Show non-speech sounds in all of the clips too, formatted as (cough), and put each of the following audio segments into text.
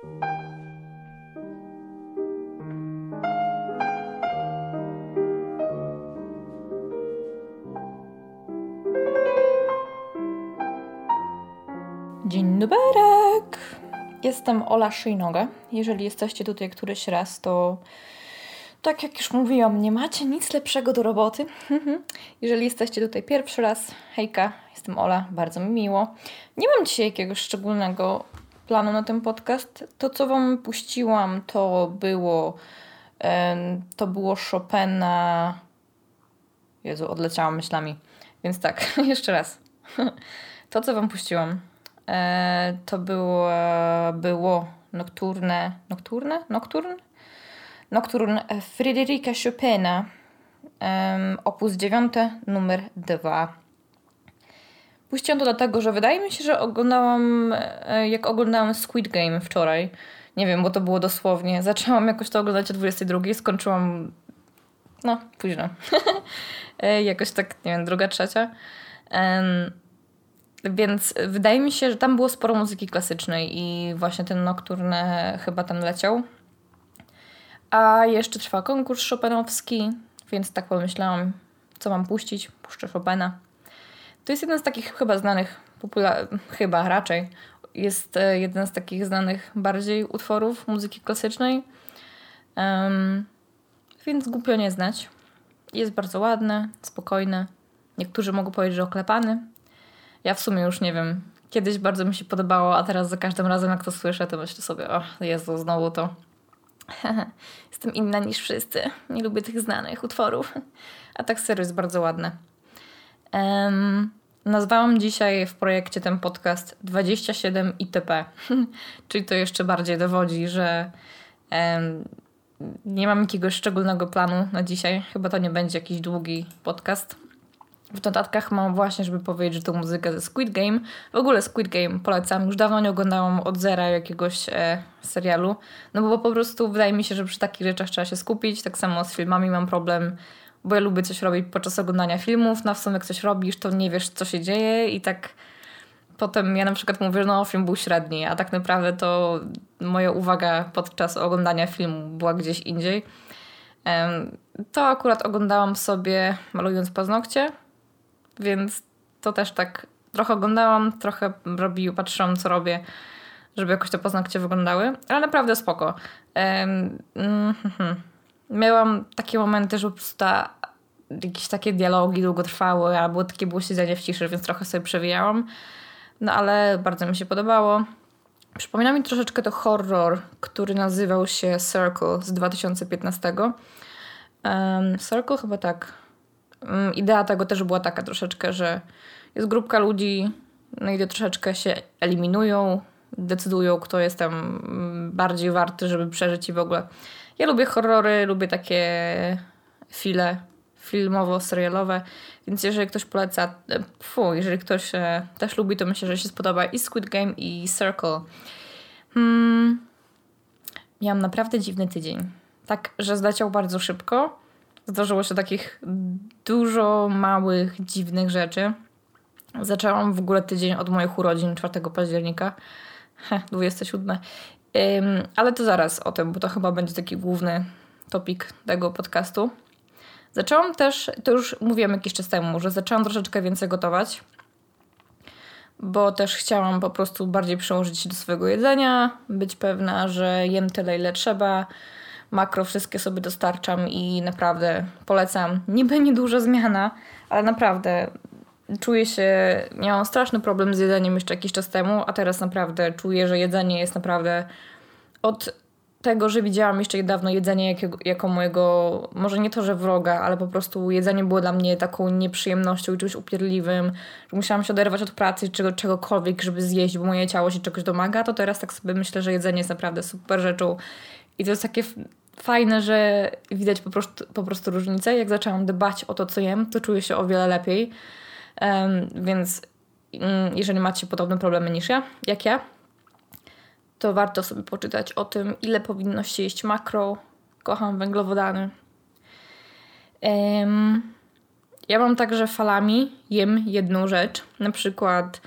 Dzień dobry. Jestem Ola Szyjnoga. Jeżeli jesteście tutaj któryś raz, to tak jak już mówiłam, nie macie nic lepszego do roboty. (laughs) Jeżeli jesteście tutaj pierwszy raz, hejka, jestem Ola, bardzo mi miło. Nie mam dzisiaj jakiegoś szczególnego planu na ten podcast. To, co Wam puściłam, to było to było Chopina. Jezu, odleciałam myślami. Więc tak, (laughs) jeszcze raz. To, co Wam puściłam, e, to było, było nocturne, nocturne, nocturne? Nocturne Fryderyka Chopina, opus 9, numer 2. Puściłam to dlatego, że wydaje mi się, że oglądałam, e, jak oglądałam Squid Game wczoraj, nie wiem, bo to było dosłownie, zaczęłam jakoś to oglądać o 22, skończyłam, no, późno. (laughs) E, jakoś tak, nie wiem, druga, trzecia. Więc wydaje mi się, że tam było sporo muzyki klasycznej i właśnie ten Nocturne chyba tam leciał. A jeszcze trwa konkurs Chopinowski, więc tak pomyślałam, co mam puścić. Puszczę Chopina. To jest jeden z takich chyba znanych, popular- chyba raczej, jest e, jeden z takich znanych bardziej utworów muzyki klasycznej. Um, więc głupio nie znać. Jest bardzo ładny, spokojny. Niektórzy mogą powiedzieć, że oklepany. Ja w sumie już nie wiem. Kiedyś bardzo mi się podobało, a teraz za każdym razem jak to słyszę, to myślę sobie, o Jezu, znowu to. (laughs) Jestem inna niż wszyscy. Nie lubię tych znanych utworów. (laughs) A tak serio jest bardzo ładne. Um, nazwałam dzisiaj w projekcie ten podcast 27 ITP. (laughs) Czyli to jeszcze bardziej dowodzi, że um, nie mam jakiegoś szczególnego planu na dzisiaj. Chyba to nie będzie jakiś długi podcast. W notatkach mam właśnie, żeby powiedzieć, że to muzyka ze Squid Game. W ogóle Squid Game polecam. Już dawno nie oglądałam od zera jakiegoś e, serialu. No bo po prostu wydaje mi się, że przy takich rzeczach trzeba się skupić. Tak samo z filmami mam problem, bo ja lubię coś robić podczas oglądania filmów. No w sumie jak coś robisz, to nie wiesz, co się dzieje i tak potem ja na przykład mówię, no film był średni, a tak naprawdę to moja uwaga podczas oglądania filmu była gdzieś indziej. To akurat oglądałam sobie malując paznokcie więc to też tak trochę oglądałam, trochę robił, patrzyłam co robię, żeby jakoś te paznokcie wyglądały, ale naprawdę spoko. Um, mm, Miałam takie momenty, że po prostu jakieś takie dialogi długo trwały, albo takie było siedzenie w ciszy, więc trochę sobie przewijałam. No ale bardzo mi się podobało. Przypomina mi troszeczkę to horror, który nazywał się Circle z 2015. Um, Circle chyba tak Mm, idea tego też była taka troszeczkę, że jest grupka ludzi, no i troszeczkę się eliminują, decydują, kto jest tam mm, bardziej warty, żeby przeżyć i w ogóle. Ja lubię horrory, lubię takie file filmowo-serialowe, więc jeżeli ktoś poleca, e, fu, jeżeli ktoś e, też lubi, to myślę, że się spodoba i Squid Game i Circle. Hmm. Miałam naprawdę dziwny tydzień. Tak, że zleciał bardzo szybko zdarzyło się takich dużo małych, dziwnych rzeczy. Zaczęłam w ogóle tydzień od moich urodzin 4 października. He, 27. Um, ale to zaraz o tym, bo to chyba będzie taki główny topik tego podcastu. Zaczęłam też, to już mówiłam jakiś czas temu, że zaczęłam troszeczkę więcej gotować, bo też chciałam po prostu bardziej przyłożyć się do swojego jedzenia, być pewna, że jem tyle, ile trzeba, makro wszystkie sobie dostarczam i naprawdę polecam. Niby nieduża zmiana, ale naprawdę czuję się, miałam straszny problem z jedzeniem jeszcze jakiś czas temu, a teraz naprawdę czuję, że jedzenie jest naprawdę od tego, że widziałam jeszcze niedawno jedzenie jakiego, jako mojego, może nie to, że wroga, ale po prostu jedzenie było dla mnie taką nieprzyjemnością czymś upierdliwym, że musiałam się oderwać od pracy czy czegokolwiek, żeby zjeść, bo moje ciało się czegoś domaga, to teraz tak sobie myślę, że jedzenie jest naprawdę super rzeczą i to jest takie fajne, że widać po prostu, po prostu różnicę. Jak zaczęłam dbać o to, co jem, to czuję się o wiele lepiej. Więc um, jeżeli macie podobne problemy niż ja, jak ja, to warto sobie poczytać o tym, ile powinno się jeść makro. Kocham węglowodany. Ja mam także falami, jem jedną rzecz, na przykład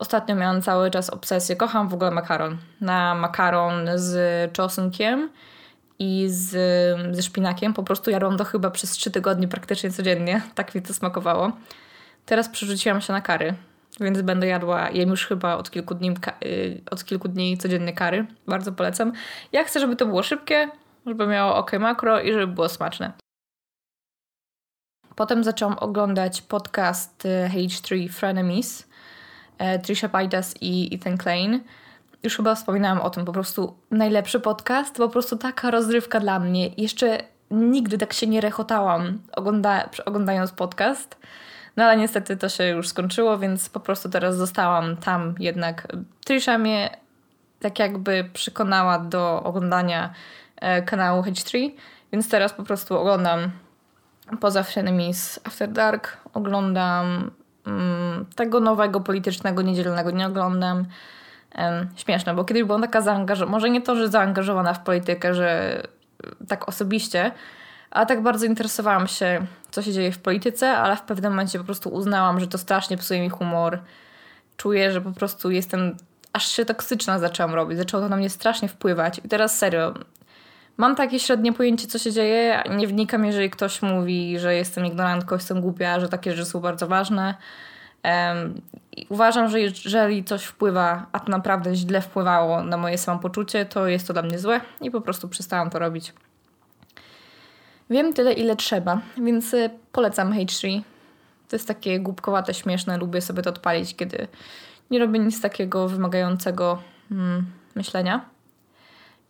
Ostatnio miałam cały czas obsesję. Kocham w ogóle makaron. Na makaron z czosnkiem i z, ze szpinakiem. Po prostu jadłam to chyba przez trzy tygodnie praktycznie codziennie. (laughs) Tak mi to smakowało. Teraz przerzuciłam się na kary, więc będę jadła, jem już chyba od kilku dni, y, od kilku dni codziennie kary. Bardzo polecam. Ja chcę, żeby to było szybkie, żeby miało ok makro i żeby było smaczne. Potem zaczęłam oglądać podcast y, H3 Frenemies, e, Trisha Paytas i Ethan Klein. Już chyba wspominałam o tym, po prostu najlepszy podcast, po prostu taka rozrywka dla mnie. Jeszcze nigdy tak się nie rechotałam ogląda oglądając podcast. No ale niestety to się już skończyło, więc po prostu teraz zostałam tam jednak. Trisha mnie tak jakby przekonała do oglądania e, kanału H3, więc teraz po prostu oglądam poza Frenemies After Dark, oglądam mm, tego nowego politycznego niedzielnego nie oglądam. Um, śmieszne, bo kiedyś byłam taka zaangażowana, może nie to, że zaangażowana w politykę, że tak osobiście, ale tak bardzo interesowałam się, co się dzieje w polityce, ale w pewnym momencie po prostu uznałam, że to strasznie psuje mi humor. Czuję, że po prostu jestem, aż się toksyczna zaczęłam robić, zaczęło to na mnie strasznie wpływać. I teraz serio, mam takie średnie pojęcie, co się dzieje. Nie wnikam, jeżeli ktoś mówi, że jestem ignorantką, jestem głupia, że takie rzeczy są bardzo ważne. Um, uważam, że jeżeli coś wpływa, a to naprawdę źle wpływało na moje samopoczucie, to jest to dla mnie złe i po prostu przestałam to robić. Wiem tyle, ile trzeba, więc y, polecam H3. To jest takie głupkowate, śmieszne. Lubię sobie to odpalić, kiedy nie robię nic takiego wymagającego hmm, myślenia.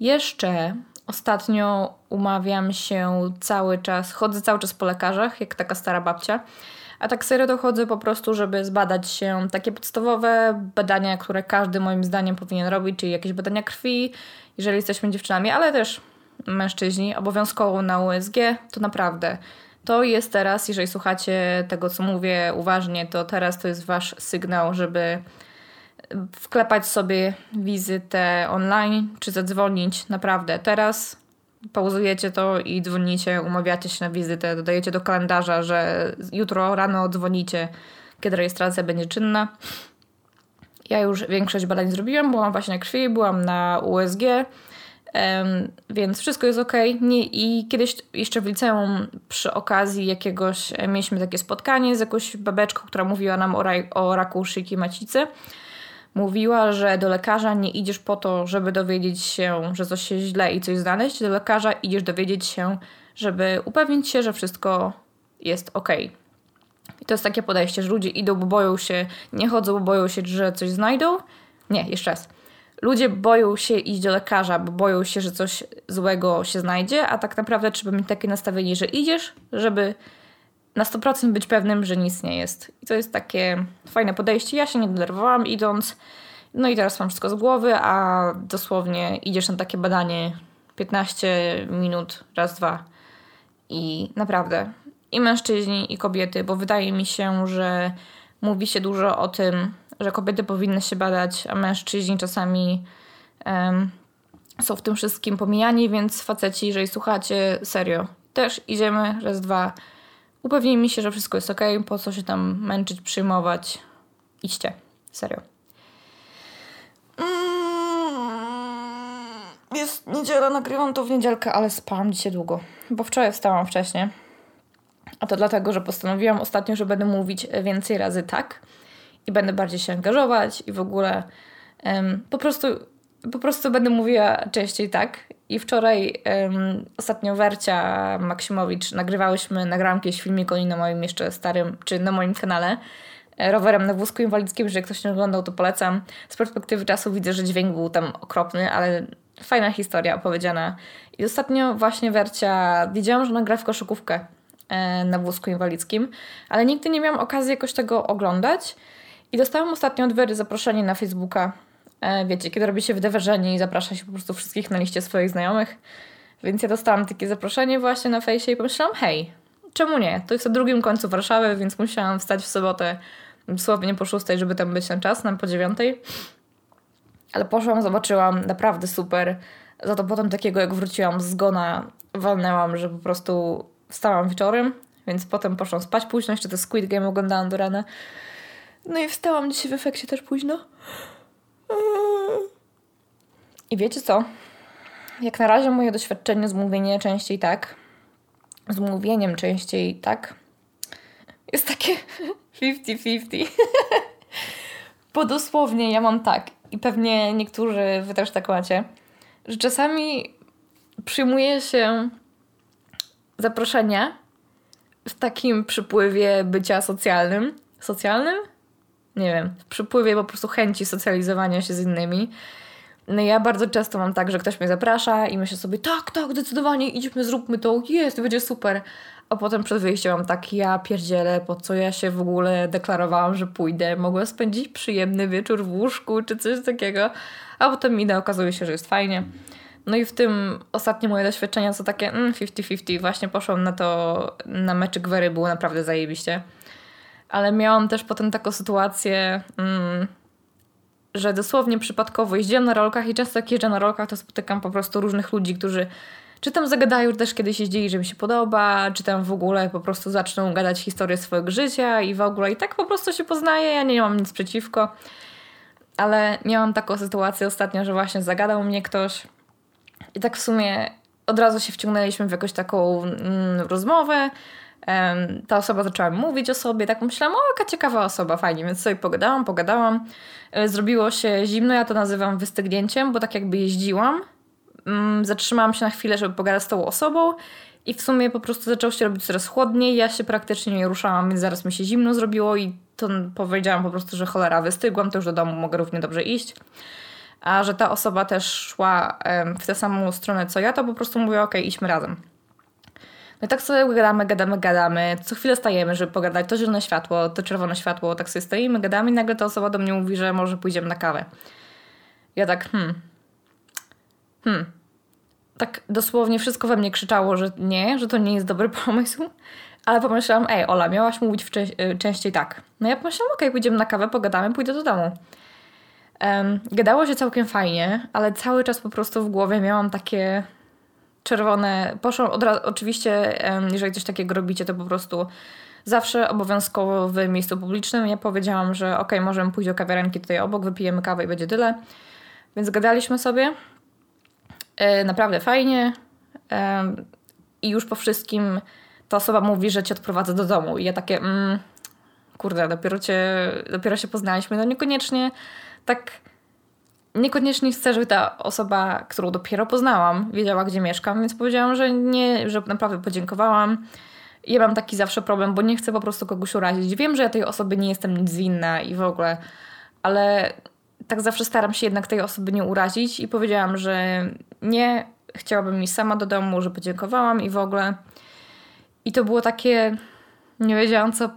Jeszcze ostatnio umawiam się cały czas, chodzę cały czas po lekarzach, jak taka stara babcia. A tak serio to chodzę po prostu, żeby zbadać się takie podstawowe badania, które każdy moim zdaniem powinien robić, czyli jakieś badania krwi, jeżeli jesteśmy dziewczynami, ale też mężczyźni obowiązkowo na USG, to naprawdę to jest teraz, jeżeli słuchacie tego, co mówię uważnie, to teraz to jest wasz sygnał, żeby wklepać sobie wizytę online czy zadzwonić. Naprawdę, teraz pauzujecie to i dzwonicie, umawiacie się na wizytę, dodajecie do kalendarza, że jutro rano dzwonicie, kiedy rejestracja będzie czynna. Ja już większość badań zrobiłam, byłam właśnie na krwi, byłam na USG, Um, więc wszystko jest ok. Nie, I kiedyś jeszcze w liceum przy okazji jakiegoś e, mieliśmy takie spotkanie z jakąś babeczką, która mówiła nam o, raj, o raku szyjki macicy. Mówiła, że do lekarza nie idziesz po to, żeby dowiedzieć się, że coś jest źle i coś znaleźć. Do lekarza idziesz dowiedzieć się, żeby upewnić się, że wszystko jest ok. I to jest takie podejście, że ludzie idą, bo boją się, nie chodzą, bo boją się, że coś znajdą. Nie, jeszcze raz ludzie boją się iść do lekarza, bo boją się, że coś złego się znajdzie, a tak naprawdę trzeba mieć takie nastawienie, że idziesz, żeby na 100% być pewnym, że nic nie jest. I to jest takie fajne podejście. Ja się nie denerwowałam idąc, no i teraz mam wszystko z głowy, a dosłownie idziesz na takie badanie 15 minut, raz, dwa. I naprawdę i mężczyźni, i kobiety, bo wydaje mi się, że mówi się dużo o tym, że kobiety powinny się badać, a mężczyźni czasami um, są w tym wszystkim pomijani, więc faceci, jeżeli słuchacie, serio, też idziemy, raz, dwa, upewnijmy się, że wszystko jest ok, po co się tam męczyć, przyjmować, idźcie, serio. Mm, jest niedziela, nagrywam to w niedzielkę, ale spałam dzisiaj długo, bo wczoraj wstałam wcześniej. A to dlatego, że postanowiłam ostatnio, że będę mówić więcej razy tak i będę bardziej się angażować i w ogóle um, po prostu po prostu będę mówiła częściej tak. I wczoraj um, ostatnio Wercia Maksimowicz nagrywałyśmy, nagrałam jakieś filmik o niej na moim jeszcze starym, czy na moim kanale e, rowerem na wózku inwalidzkim, że jak ktoś nie oglądał, to polecam. Z perspektywy czasu widzę, że dźwięk był tam okropny, ale fajna historia opowiedziana. I ostatnio właśnie Wercia, wiedziałam, że nagra w koszykówkę e, na wózku inwalidzkim, ale nigdy nie miałam okazji jakoś tego oglądać. I dostałam ostatnio od Wery zaproszenie na Facebooka. E, wiecie, kiedy robi się wydarzenie i zaprasza się po prostu wszystkich na liście swoich znajomych. Więc ja dostałam takie zaproszenie właśnie na fejsie i pomyślałam, hej, czemu nie? To jest na drugim końcu Warszawy, więc musiałam wstać w sobotę dosłownie po szóstej, żeby tam być na czas, nam po dziewiątej. Ale poszłam, zobaczyłam, naprawdę super. Za to potem takiego, jak wróciłam z zgona, walnęłam, że po prostu wstałam wieczorem, więc potem poszłam spać późno, jeszcze te Squid Game oglądałam do rana. No i wstałam dzisiaj w efekcie też późno. I wiecie co? Jak na razie moje doświadczenie z mówieniem częściej tak, z mówieniem częściej tak, jest takie (laughs) 50-50. (laughs) Bo dosłownie ja mam tak, i pewnie niektórzy wy też tak macie, że czasami przyjmuje się zaproszenia w takim przypływie bycia socjalnym. Socjalnym? Nie wiem. W przypływie po prostu chęci socjalizowania się z innymi. No ja bardzo często mam tak, że ktoś mnie zaprasza i myślę sobie, tak, tak, zdecydowanie, idźmy, zróbmy to, jest, będzie super. A potem przed wyjściem mam tak, ja pierdzielę, po co ja się w ogóle deklarowałam, że pójdę. Mogłem spędzić przyjemny wieczór w łóżku czy coś takiego. A potem idę, okazuje się, że jest fajnie. No i w tym ostatnie moje doświadczenia są takie 50-50. Mm, Właśnie poszłam na to, na meczyk Wery, było naprawdę zajebiście. Ale miałam też potem taką sytuację, mm, że dosłownie przypadkowo jeździłam na rolkach i często jak jeżdżę na rolkach, to spotykam po prostu różnych ludzi, którzy czy tam zagadają, też kiedyś jeździli, że mi się podoba, czy tam w ogóle po prostu zaczną gadać historię swojego życia i w ogóle i tak po prostu się poznaje, ja nie mam nic przeciwko. Ale miałam taką sytuację ostatnio, że właśnie zagadał mnie ktoś i tak w sumie od razu się wciągnęliśmy w jakąś taką mm, rozmowę. Ta osoba zaczęła mówić o sobie, tak myślałam, o jaka ciekawa osoba, fajnie, więc sobie pogadałam, pogadałam. E, zrobiło się zimno, ja to nazywam wystygnięciem, bo tak jakby jeździłam mm, zatrzymałam się na chwilę, żeby pogadać z tą osobą i w sumie po prostu zaczęło się robić coraz chłodniej. Ja się praktycznie nie ruszałam, więc zaraz mi się zimno zrobiło i to powiedziałam po prostu, że cholera, wystygłam, to już do domu mogę równie dobrze iść. A że ta osoba też szła w tę samą stronę co ja, to po prostu mówię, ok, idźmy razem. No i tak sobie gadamy, gadamy, gadamy. Co chwilę stajemy, żeby pogadać. To zielone światło, to czerwone światło. Tak sobie stoimy, gadamy i nagle ta osoba do mnie mówi, że może pójdziemy na kawę. Ja tak, hmm, hmm, tak dosłownie wszystko we mnie krzyczało, że nie, że to nie jest dobry (laughs) pomysł. Ale pomyślałam, ej, Ola, miałaś mówić y, częściej tak. No ja pomyślałam, okej, okay, pójdziemy na kawę, pogadamy, pójdę do domu. Um, gadało się całkiem fajnie, ale cały czas po prostu w głowie miałam takie czerwone. Poszłam od razu, oczywiście, jeżeli coś takiego robicie, to po prostu zawsze obowiązkowo w miejscu publicznym. Ja powiedziałam, że okay, możemy pójść do kawiarenki tutaj obok, wypijemy kawę i będzie tyle. Więc gadaliśmy sobie. E, naprawdę fajnie. I już po wszystkim ta osoba mówi, że cię odprowadza do domu. I ja takie, mm, kurde, dopiero, cię, dopiero się poznaliśmy. No niekoniecznie tak. Niekoniecznie chcę, żeby ta osoba, którą dopiero poznałam, wiedziała, gdzie mieszkam, więc powiedziałam, że nie, że naprawdę podziękowałam. Ja mam taki zawsze problem, bo nie chcę po prostu kogoś urazić. Wiem, że ja tej osobie nie jestem nic winna i w ogóle, ale tak zawsze staram się jednak tej osoby nie urazić i powiedziałam, że nie, chciałabym iść sama do domu, że podziękowałam i w ogóle. I to było takie, nie wiedziałam co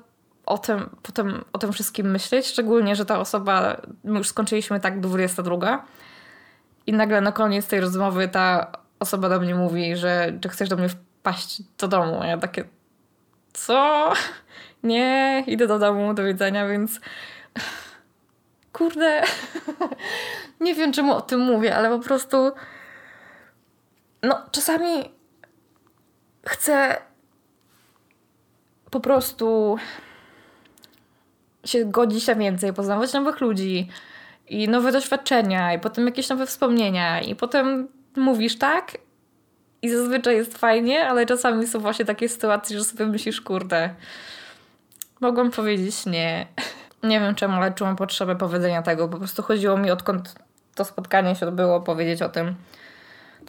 o tym, potem o tym wszystkim myśleć, szczególnie, że ta osoba, my już skończyliśmy tak 22 i nagle na koniec tej rozmowy ta osoba do mnie mówi, że czy chcesz do mnie wpaść do domu. A ja takie, co? (laughs) Nie, idę do domu, do widzenia, więc (laughs) kurde, (laughs) nie wiem czemu o tym mówię, ale po prostu no czasami chcę po prostu się godzić na więcej, poznawać nowych ludzi i nowe doświadczenia i potem jakieś nowe wspomnienia i potem mówisz tak i zazwyczaj jest fajnie, ale czasami są właśnie takie sytuacje, że sobie myślisz, kurde, mogłam powiedzieć nie. (laughs) Nie wiem czemu, ale czułam potrzebę powiedzenia tego. Po prostu chodziło mi odkąd to spotkanie się odbyło, powiedzieć o tym.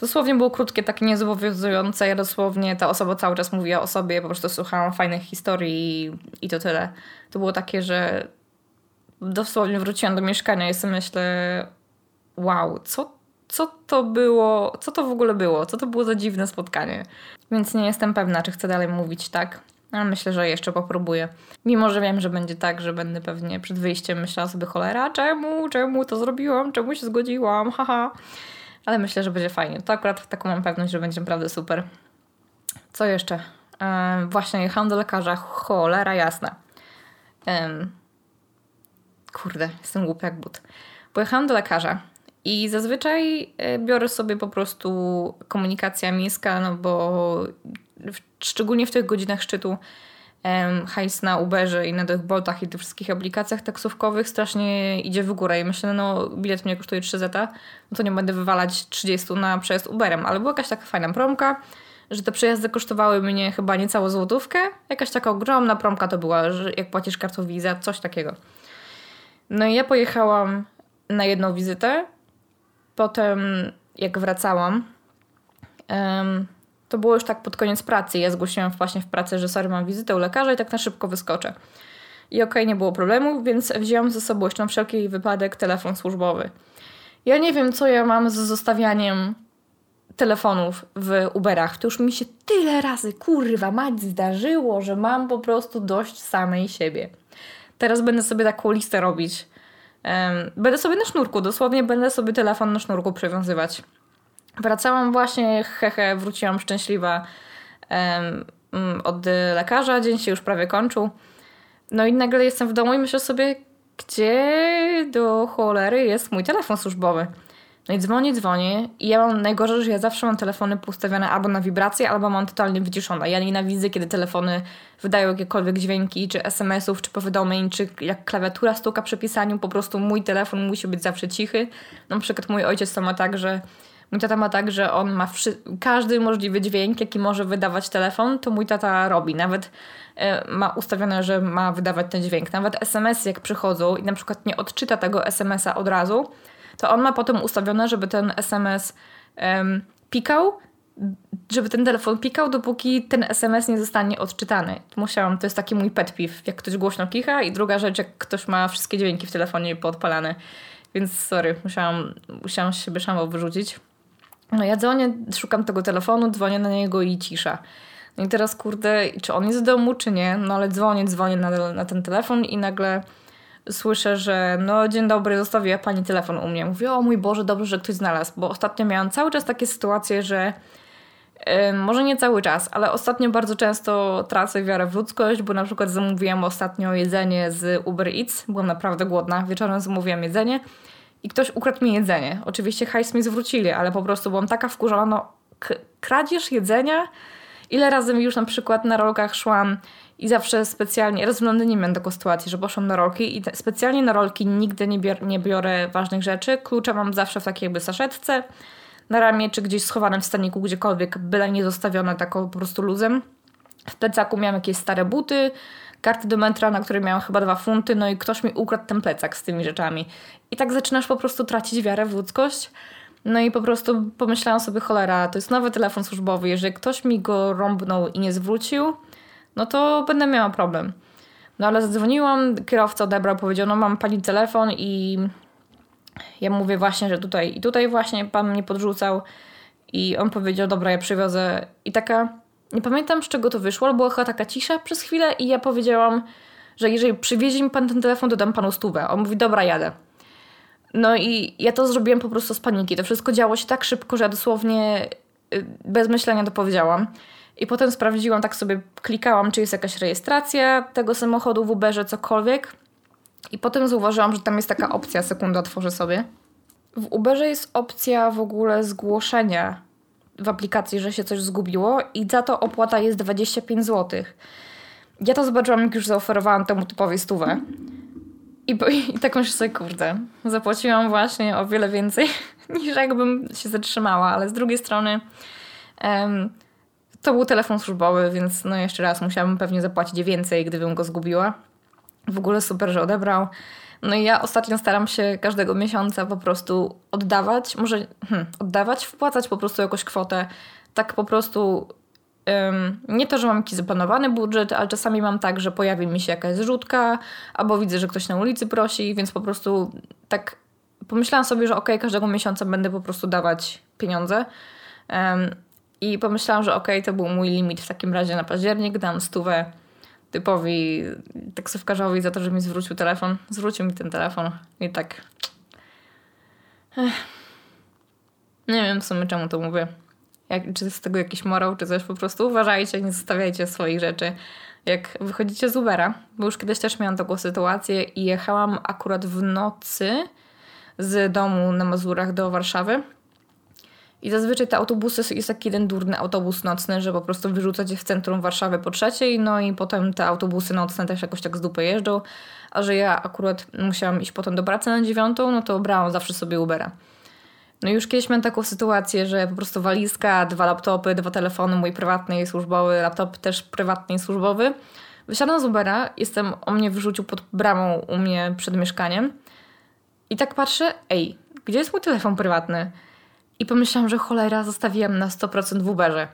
Dosłownie było krótkie, takie niezobowiązujące. Ja dosłownie, ta osoba cały czas mówiła o sobie, po prostu słuchałam fajnych historii i, i to tyle. To było takie, że dosłownie wróciłam do mieszkania i sobie myślę, wow, co, co to było, co to w ogóle było, co to było za dziwne spotkanie. Więc nie jestem pewna, czy chcę dalej mówić tak. Ale myślę, że jeszcze popróbuję. Mimo, że wiem, że będzie tak, że będę pewnie przed wyjściem myślała sobie cholera, czemu, czemu to zrobiłam, czemu się zgodziłam, haha. Ale myślę, że będzie fajnie. To akurat taką mam pewność, że będzie naprawdę super. Co jeszcze? Właśnie jechałam do lekarza, cholera jasna. Kurde, jestem głupia jak but. Pojechałam do lekarza i zazwyczaj e, biorę sobie po prostu komunikacja miejska, no bo szczególnie w tych godzinach szczytu hajs na Uberze i na tych Boltach i tych wszystkich aplikacjach taksówkowych strasznie idzie w górę. I myślę, no bilet mnie kosztuje 3 zeta, no to nie będę wywalać 30 na przejazd Uberem, ale była jakaś taka fajna promka, że te przejazdy kosztowały mnie chyba niecałą złotówkę, jakaś taka ogromna promka to była, że jak płacisz kartą Visa, coś takiego. No i ja pojechałam na jedną wizytę, potem jak wracałam, to było już tak pod koniec pracy. Ja zgłosiłam właśnie w pracy, że sorry, mam wizytę u lekarza i tak na szybko wyskoczę. I okej, okay, nie było problemu, więc wzięłam ze sobą jeszcze na wszelki wypadek telefon służbowy. Ja nie wiem, co ja mam z zostawianiem telefonów w Uberach. To już mi się tyle razy, kurwa, mać zdarzyło, że mam po prostu dość samej siebie. Teraz będę sobie taką listę robić. Będę sobie na sznurku, dosłownie będę sobie telefon na sznurku przywiązywać. Wracałam właśnie, hehe, wróciłam szczęśliwa um, od lekarza, dzień się już prawie kończył. No i nagle jestem w domu i myślę sobie, gdzie do cholery jest mój telefon służbowy. No i dzwonię, dzwonię i ja mam najgorzej, że ja zawsze mam telefony poustawione albo na wibrację, albo mam totalnie wyciszone. Ja nienawidzę, kiedy telefony wydają jakiekolwiek dźwięki, czy SMS-ów, czy powiadomień, czy jak klawiatura stuka przy pisaniu, po prostu mój telefon musi być zawsze cichy. Na przykład mój ojciec to ma tak, że Mój tata ma tak, że on ma każdy możliwy dźwięk, jaki może wydawać telefon, to mój tata robi. Nawet y, ma ustawione, że ma wydawać ten dźwięk. Nawet SMS, jak przychodzą i na przykład nie odczyta tego SMS-a od razu, to on ma potem ustawione, żeby ten SMS um, pikał, żeby ten telefon pikał, dopóki ten SMS nie zostanie odczytany. Musiałam, to jest taki mój pet peeve, jak ktoś głośno kicha i druga rzecz, jak ktoś ma wszystkie dźwięki w telefonie podpalane. Więc sorry, musiałam, musiałam się szamą wyrzucić. No ja dzwonię, szukam tego telefonu, dzwonię na niego i cisza. No i teraz kurde, czy on jest w domu, czy nie? No ale dzwonię, dzwonię na, na ten telefon i nagle słyszę, że no dzień dobry, zostawiła pani telefon u mnie. Mówię, o mój Boże, dobrze, że ktoś znalazł, bo ostatnio miałam cały czas takie sytuacje, że yy, może nie cały czas, ale ostatnio bardzo często tracę wiarę w ludzkość, bo na przykład zamówiłam ostatnio jedzenie z Uber Eats, byłam naprawdę głodna, wieczorem zamówiłam jedzenie i ktoś ukradł mi jedzenie. Oczywiście hajs mi zwrócili, ale po prostu byłam taka wkurzona, no kradzież jedzenia? Ile razy już na przykład na rolkach szłam i zawsze specjalnie, raz w Londynie miałam taką sytuację, że poszłam na rolki i te, specjalnie na rolki nigdy nie, bior, nie biorę ważnych rzeczy. Klucze mam zawsze w takiej jakby saszetce na ramię, czy gdzieś schowanym w staniku, gdziekolwiek, byle nie zostawione taką po prostu luzem. W plecaku miałam jakieś stare buty, karty do metra, na której miałam chyba dwa funty, no i ktoś mi ukradł ten plecak z tymi rzeczami. I tak zaczynasz po prostu tracić wiarę w ludzkość. No i po prostu pomyślałam sobie, cholera, to jest nowy telefon służbowy, jeżeli ktoś mi go rąbnął i nie zwrócił, no to będę miała problem. No ale zadzwoniłam, kierowca odebrał, powiedział, no mam pani telefon i ja mówię właśnie, że tutaj i tutaj właśnie pan mnie podrzucał i on powiedział, dobra, ja przywiozę i taka, nie pamiętam z czego to wyszło, była chyba taka cisza przez chwilę i ja powiedziałam, że jeżeli przywiezie mi pan ten telefon, to dam panu stówę. On mówi, dobra, jadę. No i ja to zrobiłam po prostu z paniki. To wszystko działo się tak szybko, że ja dosłownie y, bez myślenia to powiedziałam. I potem sprawdziłam, tak sobie klikałam, czy jest jakaś rejestracja tego samochodu w Uberze, cokolwiek. I potem zauważyłam, że tam jest taka opcja, sekundę otworzę sobie. W Uberze jest opcja w ogóle zgłoszenia w aplikacji, że się coś zgubiło i za to opłata jest 25 zł. Ja to zobaczyłam, jak już zaoferowałam temu typowi stówę. I, I tak sobie, kurde, zapłaciłam właśnie o wiele więcej (laughs) niż jakbym się zatrzymała, ale z drugiej strony um, to był telefon służbowy, więc no jeszcze raz musiałabym pewnie zapłacić więcej, gdybym go zgubiła. W ogóle super, że odebrał. No i ja ostatnio staram się każdego miesiąca po prostu oddawać, może hmm, oddawać, wpłacać po prostu jakąś kwotę, tak po prostu nie to, że mam jakiś zaplanowany budżet, ale czasami mam tak, że pojawi mi się jakaś zrzutka, albo widzę, że ktoś na ulicy prosi, więc po prostu tak pomyślałam sobie, że ok, każdego miesiąca będę po prostu dawać pieniądze. I pomyślałam, że ok, to był mój limit w takim razie na październik, dam stówę typowi taksówkarzowi za to, że mi zwrócił telefon. Zwrócił mi ten telefon i tak... Ech. Nie wiem w sumie czemu to mówię. Jak, czy z tego jakiś morał, czy coś po prostu uważajcie, nie zostawiajcie swoich rzeczy. Jak wychodzicie z Ubera, bo już kiedyś też miałam taką sytuację i jechałam akurat w nocy z domu na Mazurach do Warszawy I zazwyczaj te autobusy jest taki jeden durny autobus nocny, że po prostu wyrzuca cię w centrum Warszawy po trzeciej, no i potem te autobusy nocne też jakoś tak z dupy jeżdżą. A że ja akurat musiałam iść potem do pracy na dziewiątą, no to brałam zawsze sobie Ubera. No już kiedyś miałam taką sytuację, że po prostu walizka, dwa laptopy, dwa telefony, mój prywatny i służbowy, laptop też prywatny i służbowy. Wysiadłam z Ubera, jestem, o mnie wyrzucił pod bramą u mnie przed mieszkaniem i tak patrzę, ej, gdzie jest mój telefon prywatny? I pomyślałam, że cholera, zostawiłam na 100% w Uberze.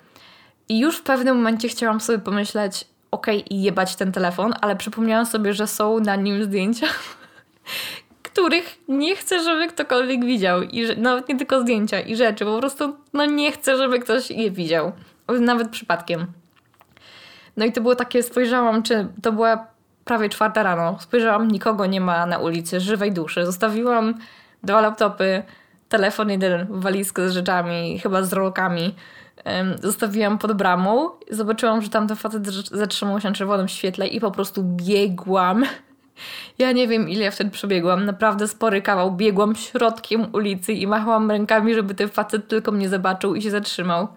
I już w pewnym momencie chciałam sobie pomyśleć, okej, okay, jebać ten telefon, ale przypomniałam sobie, że są na nim zdjęcia, (laughs) których nie chcę, żeby ktokolwiek widział. I że, nawet nie tylko zdjęcia i rzeczy, po prostu no nie chcę, żeby ktoś je widział. Nawet przypadkiem. No i to było takie, spojrzałam, czy to była prawie czwarta rano. Spojrzałam, nikogo nie ma na ulicy, żywej duszy. Zostawiłam dwa laptopy, telefon jeden, walizkę z rzeczami, chyba z rolkami. Zostawiłam pod bramą. Zobaczyłam, że tam ten facet zatrzymał się na czerwonym świetle i po prostu biegłam. Ja nie wiem, ile ja wtedy przebiegłam. Naprawdę spory kawał. Biegłam środkiem ulicy i machałam rękami, żeby ten facet tylko mnie zobaczył i się zatrzymał.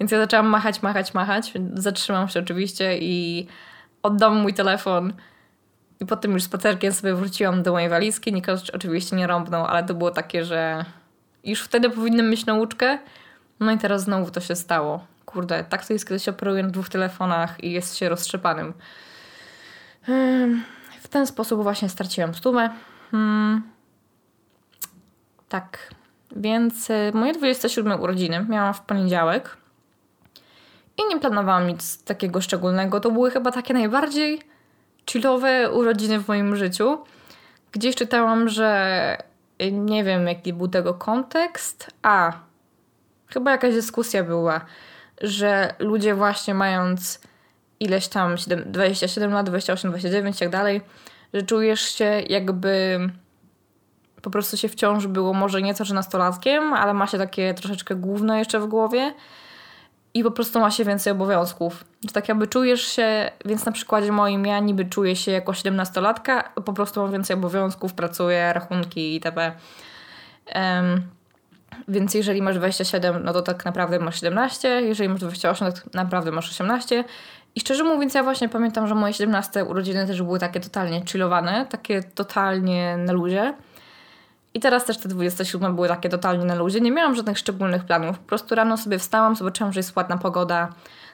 Więc ja zaczęłam machać, machać, machać. Zatrzymam się oczywiście i oddam mój telefon. I potem już spacerkiem sobie wróciłam do mojej walizki. Nikt oczywiście nie rąbnął, ale to było takie, że już wtedy powinnam mieć nauczkę. No i teraz znowu to się stało. Kurde, tak to jest, kiedy się operuje na dwóch telefonach i jest się roztrzepanym. W ten sposób właśnie straciłam stówę. Hmm. Tak. Więc y, moje 27 urodziny miałam w poniedziałek. I nie planowałam nic takiego szczególnego. To były chyba takie najbardziej chillowe urodziny w moim życiu. Gdzieś czytałam, że y, nie wiem jaki był tego kontekst. A, chyba jakaś dyskusja była, że ludzie właśnie mając ileś tam 7, 27 lat, 28, 29 i tak dalej, że czujesz się jakby po prostu się wciąż było może nieco, że nastolatkiem, ale ma się takie troszeczkę główne jeszcze w głowie i po prostu ma się więcej obowiązków. Że tak jakby czujesz się, więc na przykładzie moim ja niby czuję się jako 17-latka, po prostu mam więcej obowiązków, pracuję, rachunki itp. Um, więc jeżeli masz 27, no to tak naprawdę masz 17, jeżeli masz 28, to tak naprawdę masz 18. I szczerze mówiąc, ja właśnie pamiętam, że moje 17 urodziny też były takie totalnie chillowane, takie totalnie na luzie. I teraz też te 27 były takie totalnie na luzie. Nie miałam żadnych szczególnych planów. Po prostu rano sobie wstałam, zobaczyłam, że jest ładna pogoda,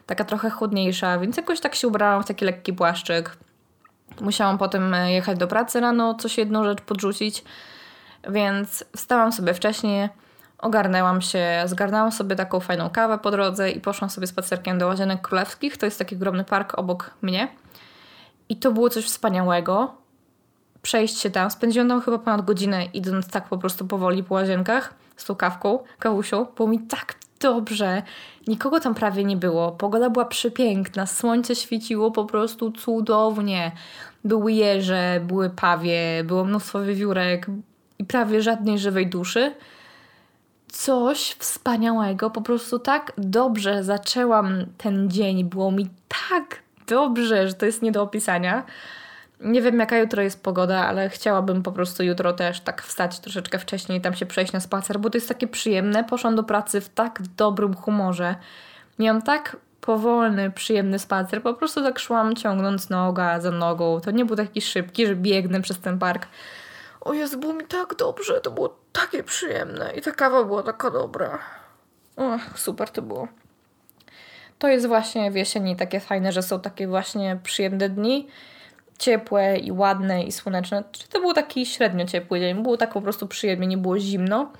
taka trochę chłodniejsza, więc jakoś tak się ubrałam w taki lekki płaszczyk. Musiałam potem e, jechać do pracy rano, coś jedną rzecz podrzucić, więc wstałam sobie wcześniej, ogarnęłam się, zgarnęłam sobie taką fajną kawę po drodze i poszłam sobie spacerkiem do Łazienek Królewskich. To jest taki ogromny park obok mnie. I to było coś wspaniałego przejść się tam. Spędziłam tam chyba ponad godzinę, idąc tak po prostu powoli po łazienkach z tą kawką, kawusią. Było mi tak dobrze. Nikogo tam prawie nie było. Pogoda była przepiękna. Słońce świeciło po prostu cudownie. Były jeże, były pawie, było mnóstwo wiewiórek i prawie żadnej żywej duszy. Coś wspaniałego. Po prostu tak dobrze zaczęłam ten dzień. Było mi tak dobrze, że to jest nie do opisania. Nie wiem, jaka jutro jest pogoda, ale chciałabym po prostu jutro też tak wstać troszeczkę wcześniej i tam się przejść na spacer, bo to jest takie przyjemne. Poszłam do pracy w tak dobrym humorze. Miałam tak powolny, przyjemny spacer. Po prostu tak szłam ciągnąc noga za nogą. To nie był taki szybki, że biegnę przez ten park. O Jezu, było mi tak dobrze, to było takie przyjemne i ta kawa była taka dobra. O, super to było. To jest właśnie w jesieni takie fajne, że są takie właśnie przyjemne dni ciepłe i ładne i słoneczne. Czy to był taki średnio ciepły dzień? Było tak po prostu przyjemnie, nie było zimno.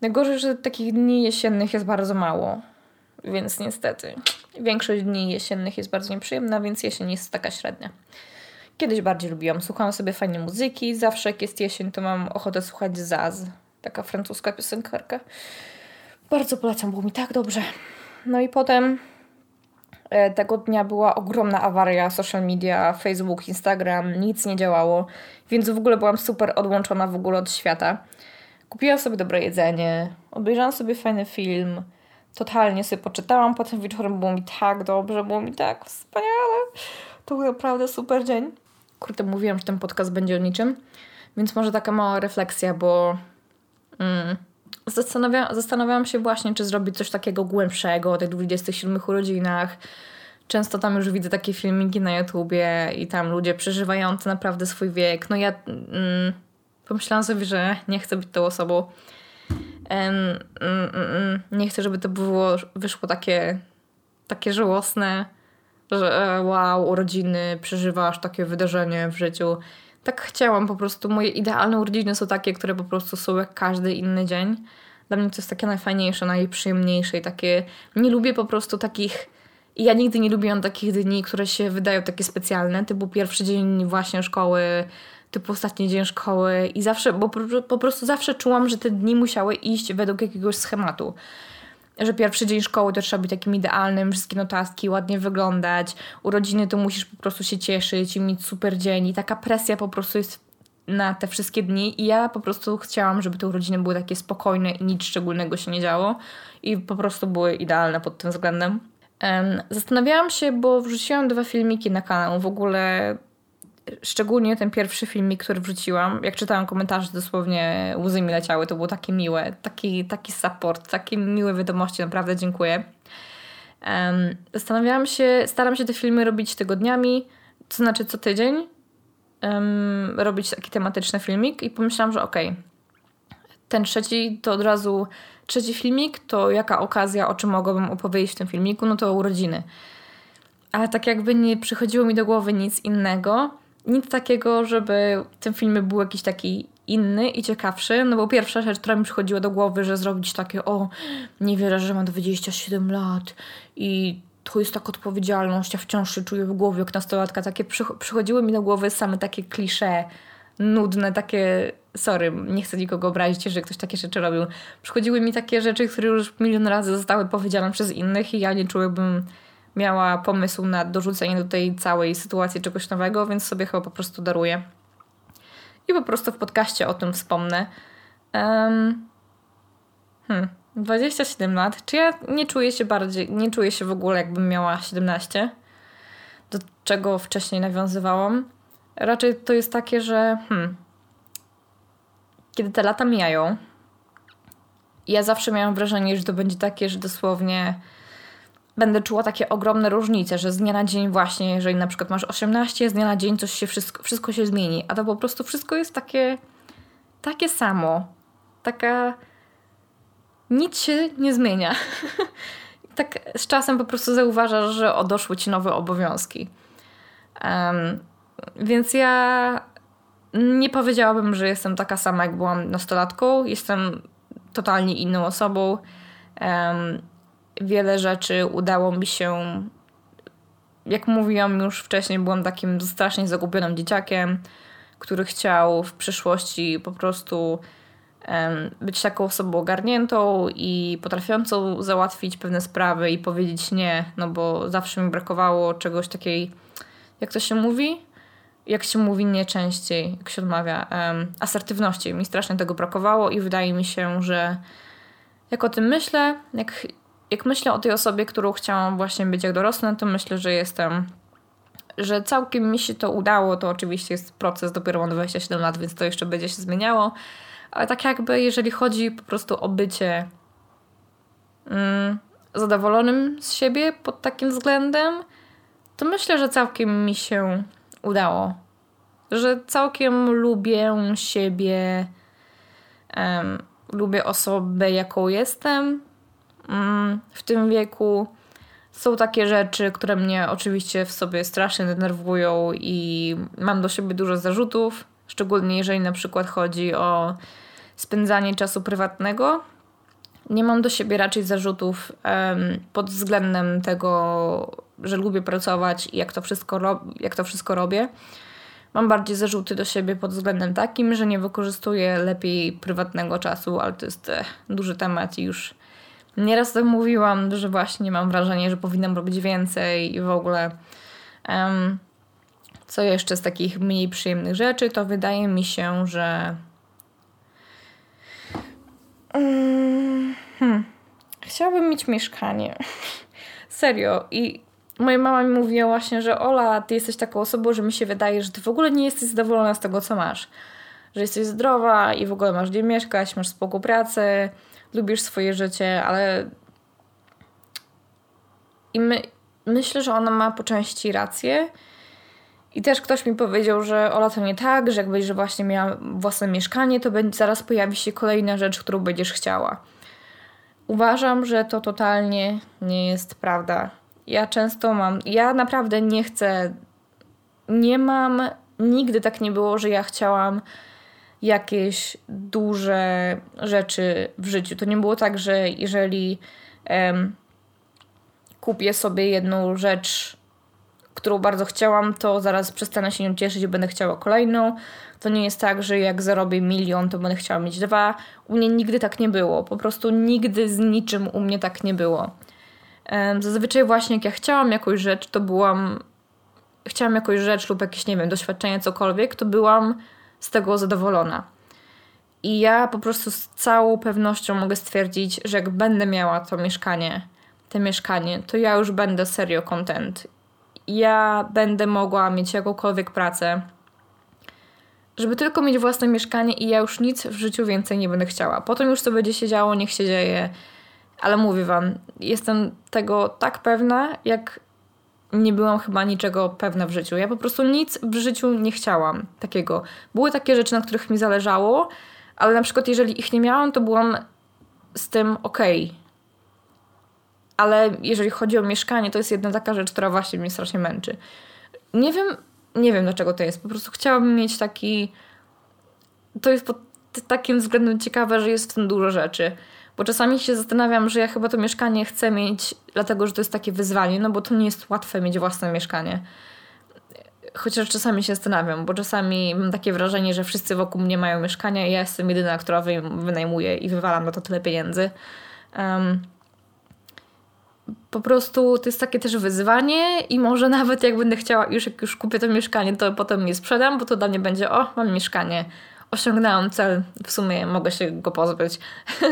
Najgorzej, że takich dni jesiennych jest bardzo mało. Więc niestety większość dni jesiennych jest bardzo nieprzyjemna, więc jesień jest taka średnia. Kiedyś bardziej lubiłam. Słuchałam sobie fajnej muzyki. Zawsze jak jest jesień, to mam ochotę słuchać Zaz. Taka francuska piosenkarka. Bardzo polecam, było mi tak dobrze. No i potem tego dnia była ogromna awaria social media, Facebook, Instagram, nic nie działało, więc w ogóle byłam super odłączona w ogóle od świata. Kupiłam sobie dobre jedzenie, obejrzałam sobie fajny film, totalnie sobie poczytałam, potem wieczorem było mi tak dobrze, było mi tak wspaniale. To był naprawdę super dzień. Kurde, mówiłam, że ten podcast będzie o niczym, więc może taka mała refleksja, bo mm, zastanawia, zastanawiałam się właśnie, czy zrobić coś takiego głębszego o tych 27 urodzinach. Często tam już widzę takie filmiki na YouTubie i tam ludzie przeżywający naprawdę swój wiek. No ja mm, pomyślałam sobie, że nie chcę być tą osobą. Um, um, um, nie chcę, żeby to było, wyszło takie, takie żałosne, że e, wow, urodziny, przeżywasz takie wydarzenie w życiu. Tak chciałam po prostu. Moje idealne urodziny są takie, które po prostu są jak każdy inny dzień. Dla mnie to jest takie najfajniejsze, najprzyjemniejsze i takie... Nie lubię po prostu takich... Ja nigdy nie lubiłam takich dni, które się wydają takie specjalne, typu pierwszy dzień właśnie szkoły, typu ostatni dzień szkoły i zawsze, bo po prostu zawsze czułam, że te dni musiały iść według jakiegoś schematu że pierwszy dzień szkoły to trzeba być takim idealnym, wszystkie notatki, ładnie wyglądać, urodziny to musisz po prostu się cieszyć i mieć super dzień i taka presja po prostu jest na te wszystkie dni i ja po prostu chciałam, żeby te urodziny były takie spokojne i nic szczególnego się nie działo i po prostu były idealne pod tym względem. Zastanawiałam się, bo wrzuciłam dwa filmiki na kanał. W ogóle szczególnie ten pierwszy filmik, który wrzuciłam, jak czytałam komentarze, dosłownie łzy mi leciały. To było takie miłe, taki, taki support, takie miłe wiadomości, naprawdę dziękuję. Um, zastanawiałam się, staram się te filmy robić tygodniami, to znaczy co tydzień um, robić taki tematyczny filmik i pomyślałam, że okej, okay, ten trzeci to od razu trzeci filmik, to jaka okazja, o czym mogłabym opowiedzieć w tym filmiku, no to urodziny. Ale tak jakby nie przychodziło mi do głowy nic innego, nic takiego, żeby ten film był jakiś taki inny i ciekawszy, no bo pierwsza rzecz, która mi przychodziła do głowy, że zrobić takie, o, nie wierzę, że mam 27 lat i to jest taka odpowiedzialność, ja wciąż się czuję w głowie jak nastolatka. Takie przychodziły mi do głowy same takie klisze, nudne, takie, sorry, nie chcę nikogo obrazić, że ktoś takie rzeczy robił. Przychodziły mi takie rzeczy, które już milion razy zostały powiedziane przez innych i ja nie czułabym miała pomysł na dorzucenie do tej całej sytuacji czegoś nowego, więc sobie chyba po prostu daruję. I po prostu w podcaście o tym wspomnę. Um, hmm, 27 lat. Czy ja nie czuję się bardziej, nie czuję się w ogóle jakbym miała 17? Do czego wcześniej nawiązywałam? Raczej to jest takie, że hmm, kiedy te lata mijają, ja zawsze miałam wrażenie, że to będzie takie, że dosłownie będę czuła takie ogromne różnice, że z dnia na dzień właśnie, jeżeli na przykład masz 18, z dnia na dzień coś się wszystko, wszystko się zmieni, a to po prostu wszystko jest takie takie samo. Taka nic się nie zmienia. (laughs) tak z czasem po prostu zauważasz, że odeszły ci nowe obowiązki. Um, więc ja nie powiedziałabym, że jestem taka sama, jak byłam nastolatką. Jestem totalnie inną osobą. Um, wiele rzeczy udało mi się. Jak mówiłam już wcześniej, byłam takim strasznie zagubionym dzieciakiem, który chciał w przyszłości po prostu być taką osobą ogarniętą i potrafiącą załatwić pewne sprawy i powiedzieć nie, no bo zawsze mi brakowało czegoś takiej, jak to się mówi? Jak się mówi nie częściej, jak się odmawia, asertywności. Mi strasznie tego brakowało i wydaje mi się, że jak o tym myślę, jak jak myślę o tej osobie, którą chciałam właśnie być jak dorosnę, to myślę, że jestem że całkiem mi się to udało, to oczywiście jest proces, dopiero mam 27 lat, więc to jeszcze będzie się zmieniało, ale tak jakby jeżeli chodzi po prostu o bycie mm, zadowolonym z siebie pod takim względem, to myślę, że całkiem mi się udało. Że całkiem lubię siebie, um, lubię osobę, jaką jestem, w tym wieku. Są takie rzeczy, które mnie oczywiście w sobie strasznie denerwują i mam do siebie dużo zarzutów, szczególnie jeżeli na przykład chodzi o spędzanie czasu prywatnego. Nie mam do siebie raczej zarzutów um, pod względem tego, że lubię pracować i jak to, wszystko jak to wszystko robię. Mam bardziej zarzuty do siebie pod względem takim, że nie wykorzystuję lepiej prywatnego czasu, ale to jest e, duży temat i już Nieraz tak mówiłam, że właśnie mam wrażenie, że powinnam robić więcej i w ogóle. Um, co jeszcze z takich mniej przyjemnych rzeczy, to wydaje mi się, że. Hmm. Chciałabym mieć mieszkanie. (laughs) Serio. I moja mama mi mówiła właśnie, że Ola, ty jesteś taką osobą, że mi się wydaje, że ty w ogóle nie jesteś zadowolona z tego, co masz. że jesteś zdrowa i w ogóle masz gdzie mieszkać, masz spokój pracy, lubisz swoje życie, ale i my, myślę, że ona ma po części rację. I też ktoś mi powiedział, że Ola to nie tak, że jak będziesz właśnie miała własne mieszkanie, to będzie, zaraz pojawi się kolejna rzecz, którą będziesz chciała. Uważam, że to totalnie nie jest prawda. Ja często mam, ja naprawdę nie chcę, nie mam, nigdy tak nie było, że ja chciałam jakieś duże rzeczy w życiu. To nie było tak, że jeżeli um, kupię sobie jedną rzecz, którą bardzo chciałam, to zaraz przestanę się nią cieszyć i będę chciała kolejną. To nie jest tak, że jak zarobię milion, to będę chciała mieć dwa. U mnie nigdy tak nie było. Po prostu nigdy z niczym u mnie tak nie było. Zazwyczaj właśnie jak ja chciałam jakąś rzecz, to byłam... Chciałam jakąś rzecz lub jakieś, nie wiem, doświadczenie, cokolwiek, to byłam z tego zadowolona. I ja po prostu z całą pewnością mogę stwierdzić, że jak będę miała to mieszkanie, te mieszkanie, to ja już będę serio content. Ja będę mogła mieć jakąkolwiek pracę, żeby tylko mieć własne mieszkanie i ja już nic w życiu więcej nie będę chciała. Potem już co będzie się działo, niech się dzieje. Ale mówię wam, jestem tego tak pewna, jak nie byłam chyba niczego pewna w życiu. Ja po prostu nic w życiu nie chciałam takiego. Były takie rzeczy, na których mi zależało, ale na przykład jeżeli ich nie miałam, to byłam z tym okej. Okay. Ale jeżeli chodzi o mieszkanie, to jest jedna taka rzecz, która właśnie mnie strasznie męczy. Nie wiem, nie wiem dlaczego to jest. Po prostu chciałabym mieć taki. To jest pod takim względem ciekawe, że jest w tym dużo rzeczy. Bo czasami się zastanawiam, że ja chyba to mieszkanie chcę mieć, dlatego że to jest takie wyzwanie, no bo to nie jest łatwe mieć własne mieszkanie. Chociaż czasami się zastanawiam, bo czasami mam takie wrażenie, że wszyscy wokół mnie mają mieszkania i ja jestem jedyna, która wynajmuje i wywalam na to tyle pieniędzy. Um, po prostu to jest takie też wyzwanie i może (laughs) nawet jak będę chciała, już jak już kupię to mieszkanie, to potem je sprzedam, bo to dla mnie będzie, o, mam mieszkanie, osiągnęłam cel, w sumie mogę się go pozbyć. (laughs)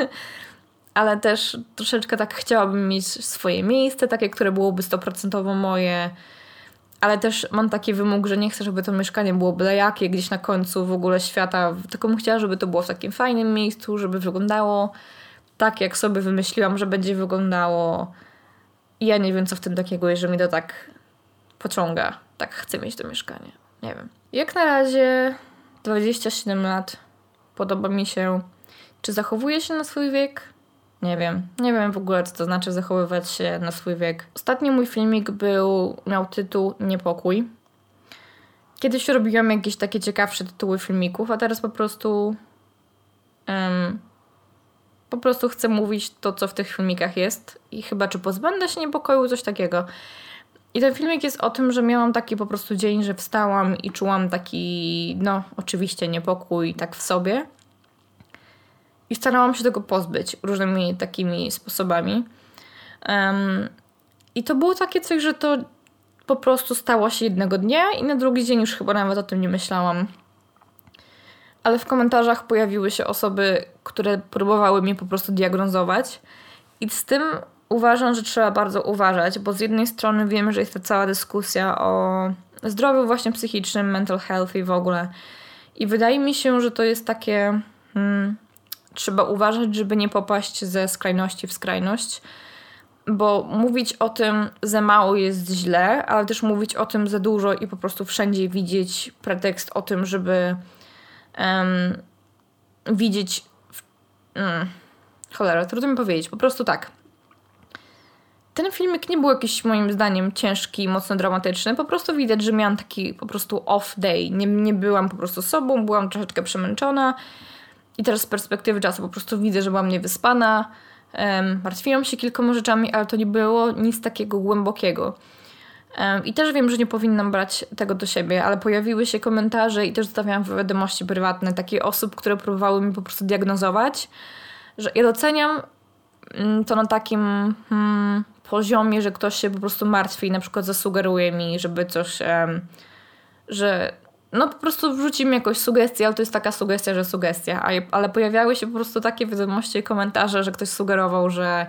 Ale też troszeczkę tak chciałabym mieć swoje miejsce, takie, które byłoby 100% moje, ale też mam taki wymóg, że nie chcę, żeby to mieszkanie było byle jakie, gdzieś na końcu w ogóle świata, tylko bym chciała, żeby to było w takim fajnym miejscu, żeby wyglądało tak, jak sobie wymyśliłam, że będzie wyglądało i ja nie wiem, co w tym takiego jest, że mi to tak pociąga. Tak chcę mieć to mieszkanie. Nie wiem. Jak na razie 27 lat. Podoba mi się. Czy zachowuje się na swój wiek? Nie wiem. Nie wiem w ogóle, co to znaczy zachowywać się na swój wiek. Ostatni mój filmik był, miał tytuł Niepokój. Kiedyś robiłam jakieś takie ciekawsze tytuły filmików, a teraz po prostu um, po prostu chcę mówić to, co w tych filmikach jest i chyba czy pozbędę się niepokoju, coś takiego. I ten filmik jest o tym, że miałam taki po prostu dzień, że wstałam i czułam taki, no oczywiście niepokój tak w sobie. I starałam się tego pozbyć różnymi takimi sposobami. Um, I to było takie coś, że to po prostu stało się jednego dnia i na drugi dzień już chyba nawet o tym nie myślałam ale w komentarzach pojawiły się osoby, które próbowały mnie po prostu diagnozować. I z tym uważam, że trzeba bardzo uważać, bo z jednej strony wiemy, że jest ta cała dyskusja o zdrowiu właśnie psychicznym, mental health i w ogóle. I wydaje mi się, że to jest takie. Hmm, trzeba uważać, żeby nie popaść ze skrajności w skrajność, bo mówić o tym za mało jest źle, ale też mówić o tym za dużo i po prostu wszędzie widzieć pretekst o tym, żeby um, widzieć. W, um, cholera, trudno mi powiedzieć. Po prostu tak. Ten filmik nie był jakiś moim zdaniem ciężki, mocno dramatyczny. Po prostu widać, że miałam taki po prostu off day. Nie, nie byłam po prostu sobą, byłam troszeczkę przemęczona. I teraz z perspektywy czasu po prostu widzę, że byłam niewyspana. Um, martwiłam się kilkoma rzeczami, ale to nie było nic takiego głębokiego. I też wiem, że nie powinnam brać tego do siebie, ale pojawiły się komentarze i też zostawiałam wiadomości prywatne takich osób, które próbowały mi po prostu diagnozować, że ja doceniam mm, to na takim hmm, poziomie, że ktoś się po prostu martwi i na przykład zasugeruje mi, żeby coś, um, że no po prostu wrzuci mi jakąś sugestię, ale to jest taka sugestia, że sugestia, ale pojawiały się po prostu takie wiadomości i komentarze, że ktoś sugerował, że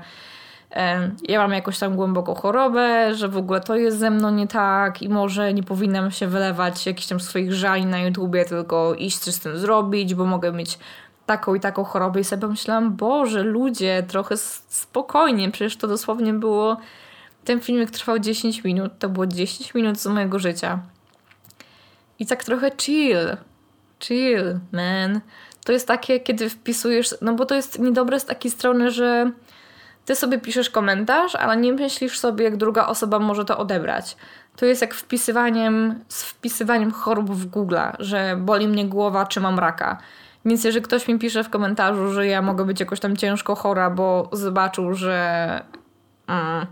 ja mam jakąś tam głęboką chorobę, że w ogóle to jest ze mną nie tak i może nie powinnam się wylewać jakichś tam swoich żali na YouTubie, tylko iść coś z tym zrobić, bo mogę mieć taką i taką chorobę. I sobie pomyślałam, Boże, ludzie, trochę spokojnie, przecież to dosłownie było, ten filmik trwał 10 minut, to było 10 minut z mojego życia. I tak trochę chill, chill, man. To jest takie, kiedy wpisujesz, no bo to jest niedobre z takiej strony, że ty sobie piszesz komentarz, ale nie myślisz sobie, jak druga osoba może to odebrać. To jest jak wpisywaniem, z wpisywaniem chorób w Google, że boli mnie głowa, czy mam raka. Więc jeżeli ktoś mi pisze w komentarzu, że ja mogę być jakoś tam ciężko chora, bo zobaczył, że mm,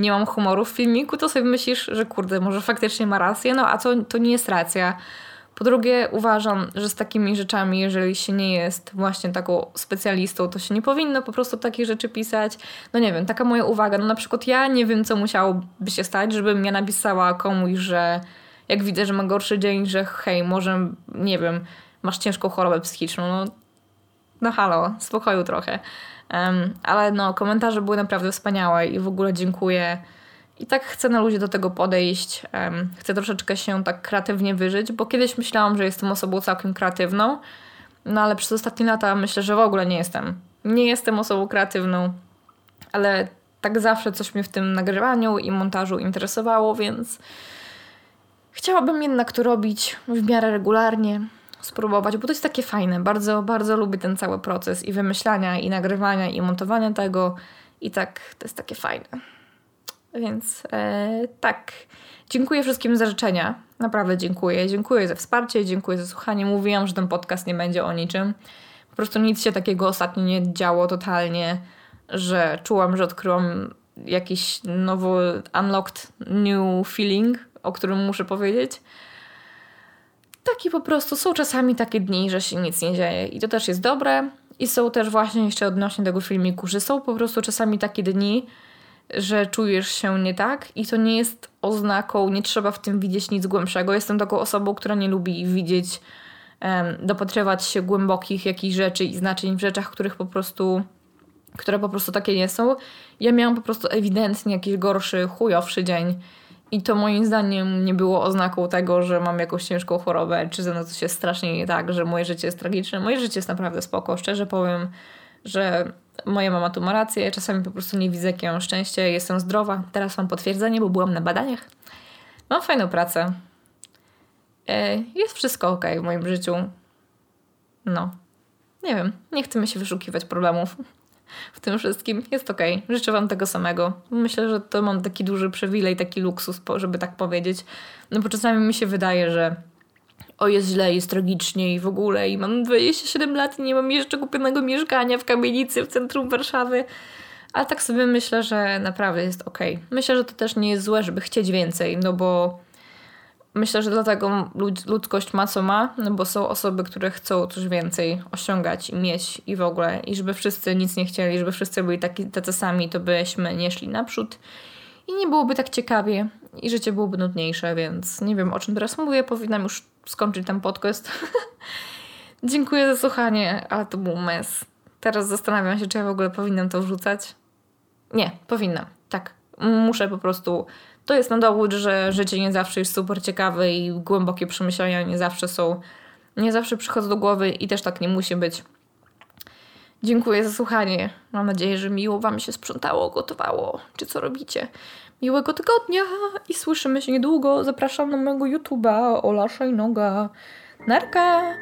nie mam humoru w filmiku, to sobie myślisz, że kurde, może faktycznie ma rację, no a to, to nie jest racja. Po drugie, uważam, że z takimi rzeczami, jeżeli się nie jest właśnie taką specjalistą, to się nie powinno po prostu takich rzeczy pisać. No nie wiem, taka moja uwaga. No na przykład ja nie wiem, co musiałoby się stać, żebym ja napisała komuś, że jak widzę, że ma gorszy dzień, że hej, może, nie wiem, masz ciężką chorobę psychiczną. No, no halo, spokoju trochę. Um, ale no, komentarze były naprawdę wspaniałe i w ogóle dziękuję. I tak chcę na ludzi do tego podejść. Um, chcę troszeczkę się tak kreatywnie wyżyć, bo kiedyś myślałam, że jestem osobą całkiem kreatywną, no ale przez ostatnie lata myślę, że w ogóle nie jestem. Nie jestem osobą kreatywną, ale tak zawsze coś mnie w tym nagrywaniu i montażu interesowało, więc chciałabym jednak to robić w miarę regularnie spróbować, bo to jest takie fajne. Bardzo, bardzo lubię ten cały proces i wymyślania, i nagrywania, i montowania tego. I tak to jest takie fajne. Więc e, tak. Dziękuję wszystkim za życzenia. Naprawdę dziękuję. Dziękuję za wsparcie, dziękuję za słuchanie. Mówiłam, że ten podcast nie będzie o niczym. Po prostu nic się takiego ostatnio nie działo totalnie, że czułam, że odkryłam jakiś nowy, unlocked new feeling, o którym muszę powiedzieć taki po prostu są czasami takie dni, że się nic nie dzieje i to też jest dobre. I są też właśnie jeszcze odnośnie tego filmiku, że są po prostu czasami takie dni, że czujesz się nie tak i to nie jest oznaką, nie trzeba w tym widzieć nic głębszego. Jestem taką osobą, która nie lubi widzieć, um, dopatrywać się głębokich jakichś rzeczy i znaczeń w rzeczach, których po prostu, które po prostu takie nie są. Ja miałam po prostu ewidentnie jakiś gorszy, chujowszy dzień i to moim zdaniem nie było oznaką tego, że mam jakąś ciężką chorobę, czy ze mną coś jest strasznie nie tak, że moje życie jest tragiczne. Moje życie jest naprawdę spoko. Szczerze powiem, że moja mama tu ma rację. Czasami po prostu nie widzę, jakie mam szczęście. Jestem zdrowa. Teraz mam potwierdzenie, bo byłam na badaniach. Mam fajną pracę. E, jest wszystko ok w moim życiu. No. Nie wiem. Nie chcę mi się wyszukiwać problemów w tym wszystkim. Jest okej. Okay. Życzę Wam tego samego. Myślę, że to mam taki duży przywilej, taki luksus, żeby tak powiedzieć. No bo czasami mi się wydaje, że o jest źle, jest tragicznie i w ogóle i mam 27 lat i nie mam jeszcze kupionego mieszkania w kamienicy w centrum Warszawy. Ale tak sobie myślę, że naprawdę jest okej. Okay. Myślę, że to też nie jest złe, żeby chcieć więcej, no bo Myślę, że dlatego ludzkość ma co ma, no bo są osoby, które chcą coś więcej osiągać i mieć i w ogóle. I żeby wszyscy nic nie chcieli, żeby wszyscy byli taki, tacy sami, to byśmy nie szli naprzód. I nie byłoby tak ciekawie i życie byłoby nudniejsze, więc nie wiem o czym teraz mówię. Powinnam już skończyć ten podcast. (laughs) Dziękuję za słuchanie, ale to był mes. Teraz zastanawiam się, czy ja w ogóle powinnam to wrzucać. Nie, powinnam. Tak. Muszę po prostu to jest na dowód, że życie nie zawsze jest super ciekawe i głębokie przemyślenia nie zawsze są, nie zawsze przychodzą do głowy i też tak nie musi być. Dziękuję za słuchanie. Mam nadzieję, że miło Wam się sprzątało, gotowało, czy co robicie. Miłego tygodnia i słyszymy się niedługo. Zapraszam na mojego YouTube'a Ola Szajnoga. Narka!